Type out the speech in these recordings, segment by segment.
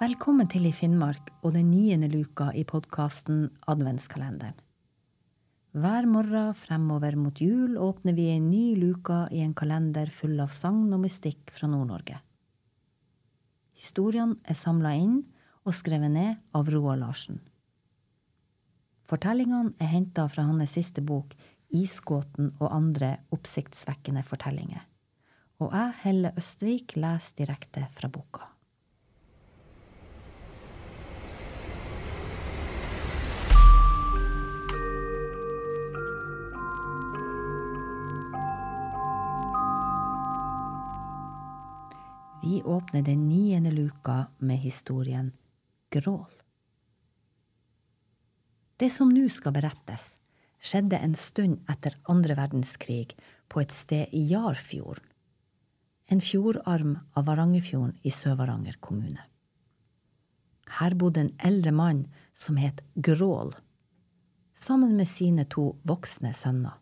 Velkommen til I Finnmark og den niende luka i podkasten Adventskalenderen. Hver morgen fremover mot jul åpner vi en ny luka i en kalender full av sagn og mystikk fra Nord-Norge. Historiene er samla inn og skrevet ned av Roar Larsen. Fortellingene er henta fra hans siste bok Isgåten og andre oppsiktsvekkende fortellinger. Og jeg, Helle Østvik, leser direkte fra boka. Vi åpner den niende luka med historien Grål. Det som nå skal berettes, skjedde en stund etter andre verdenskrig på et sted i Jarfjorden, en fjordarm av Varangerfjorden i Sør-Varanger kommune. Her bodde en eldre mann som het Grål, sammen med sine to voksne sønner.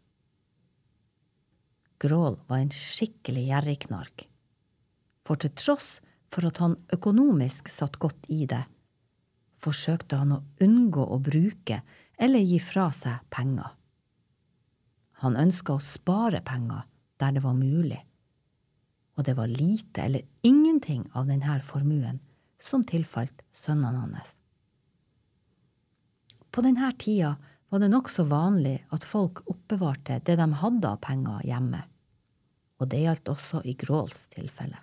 Grål var en skikkelig gjerrigknark for til tross for at han økonomisk satt godt i det, forsøkte han å unngå å bruke eller gi fra seg penger. Han ønska å spare penger der det var mulig, og det var lite eller ingenting av denne formuen som tilfalt sønnene hans. På denne tida var det nokså vanlig at folk oppbevarte det de hadde av penger hjemme, og det gjaldt også i Gråls tilfelle.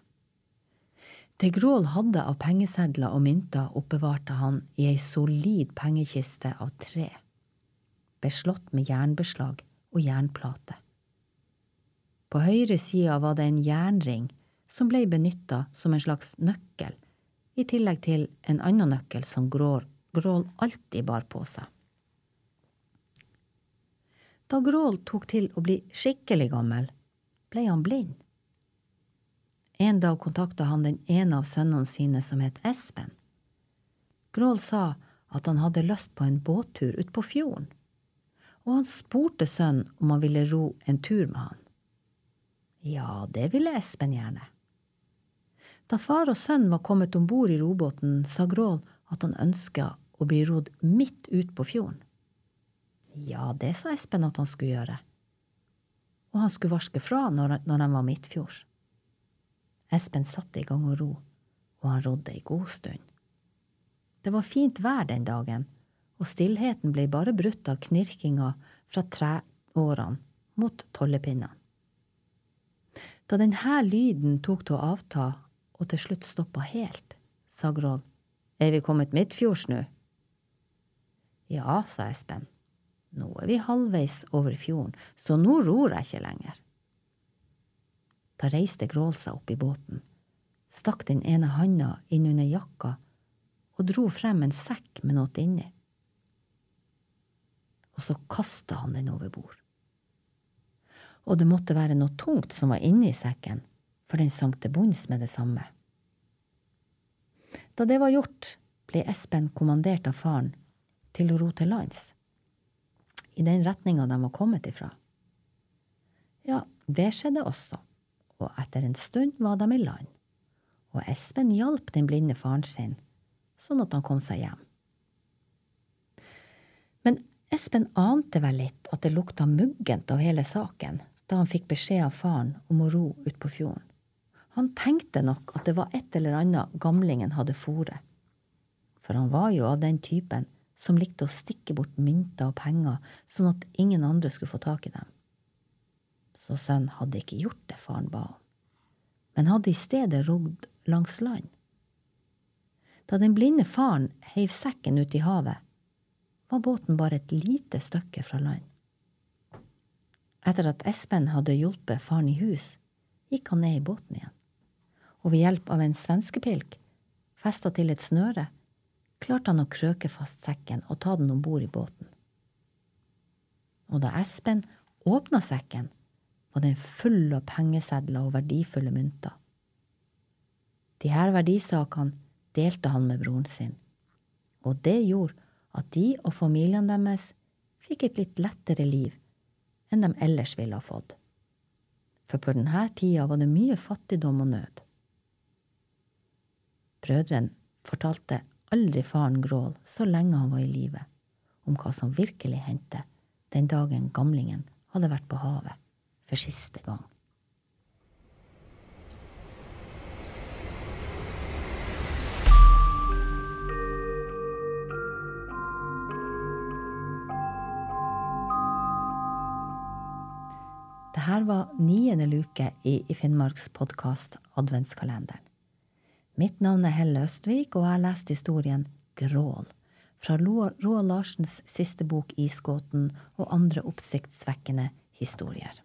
Det Grål hadde av pengesedler og mynter, oppbevarte han i ei solid pengekiste av tre, beslått med jernbeslag og jernplate. På høyre side var det en jernring som ble benytta som en slags nøkkel, i tillegg til en annen nøkkel som Grål, Grål alltid bar på seg. Da Grål tok til å bli skikkelig gammel, ble han blind. En dag kontakta han den ene av sønnene sine som het Espen. Grål sa at han hadde lyst på en båttur ut på fjorden, og han spurte sønnen om han ville ro en tur med han. Ja, det ville Espen gjerne. Da far og sønn var kommet om bord i robåten, sa Grål at han ønska å bli rodd midt ut på fjorden. Ja, det sa Espen at han skulle gjøre, og han skulle varske fra når, når han var midtfjords. Espen satte i gang å ro, og han rodde ei god stund. Det var fint vær den dagen, og stillheten ble bare brutt av knirkinga fra treårene mot tollepinnene. Da denne lyden tok til å avta og til slutt stoppa helt, sa Grål, er vi kommet midtfjords nå? Ja, sa Espen, nå er vi halvveis over fjorden, så nå ror jeg ikke lenger. Da reiste Grål seg opp i båten, stakk den ene handa inn under jakka og dro frem en sekk med noe inni. Og så kasta han den over bord. Og det måtte være noe tungt som var inni sekken, for den sank til bunns med det samme. Da det var gjort, ble Espen kommandert av faren til å ro til lands, i den retninga de var kommet ifra. Ja, det skjedde også og etter en stund var de i land, og Espen hjalp den blinde faren sin, sånn at han kom seg hjem. Men Espen ante vel litt at det lukta muggent av hele saken da han fikk beskjed av faren om å ro ut på fjorden. Han tenkte nok at det var et eller annet gamlingen hadde fòret, for han var jo av den typen som likte å stikke bort mynter og penger sånn at ingen andre skulle få tak i dem så sønnen hadde ikke gjort det faren ba om, men hadde i stedet rodd langs land. Da den blinde faren heiv sekken ut i havet, var båten bare et lite stykke fra land. Etter at Espen hadde hjulpet faren i hus, gikk han ned i båten igjen, og ved hjelp av en svenskepilk festa til et snøre, klarte han å krøke fast sekken og ta den om bord i båten. Og da Espen åpna sekken, var den full av pengesedler og verdifulle mynter. De her verdisakene delte han med broren sin, og det gjorde at de og familien deres fikk et litt lettere liv enn de ellers ville ha fått. For på denne tida var det mye fattigdom og nød. Brødrene fortalte aldri faren Grål, så lenge han var i live, om hva som virkelig hendte den dagen gamlingen hadde vært på havet for siste gang. Dette var niende luke i, Finnmarks podkast Adventskalenderen. Mitt navn er Helle Østvik, og jeg har lest historien Grål fra Roald Larsens siste bok Isgåten og andre oppsiktsvekkende historier.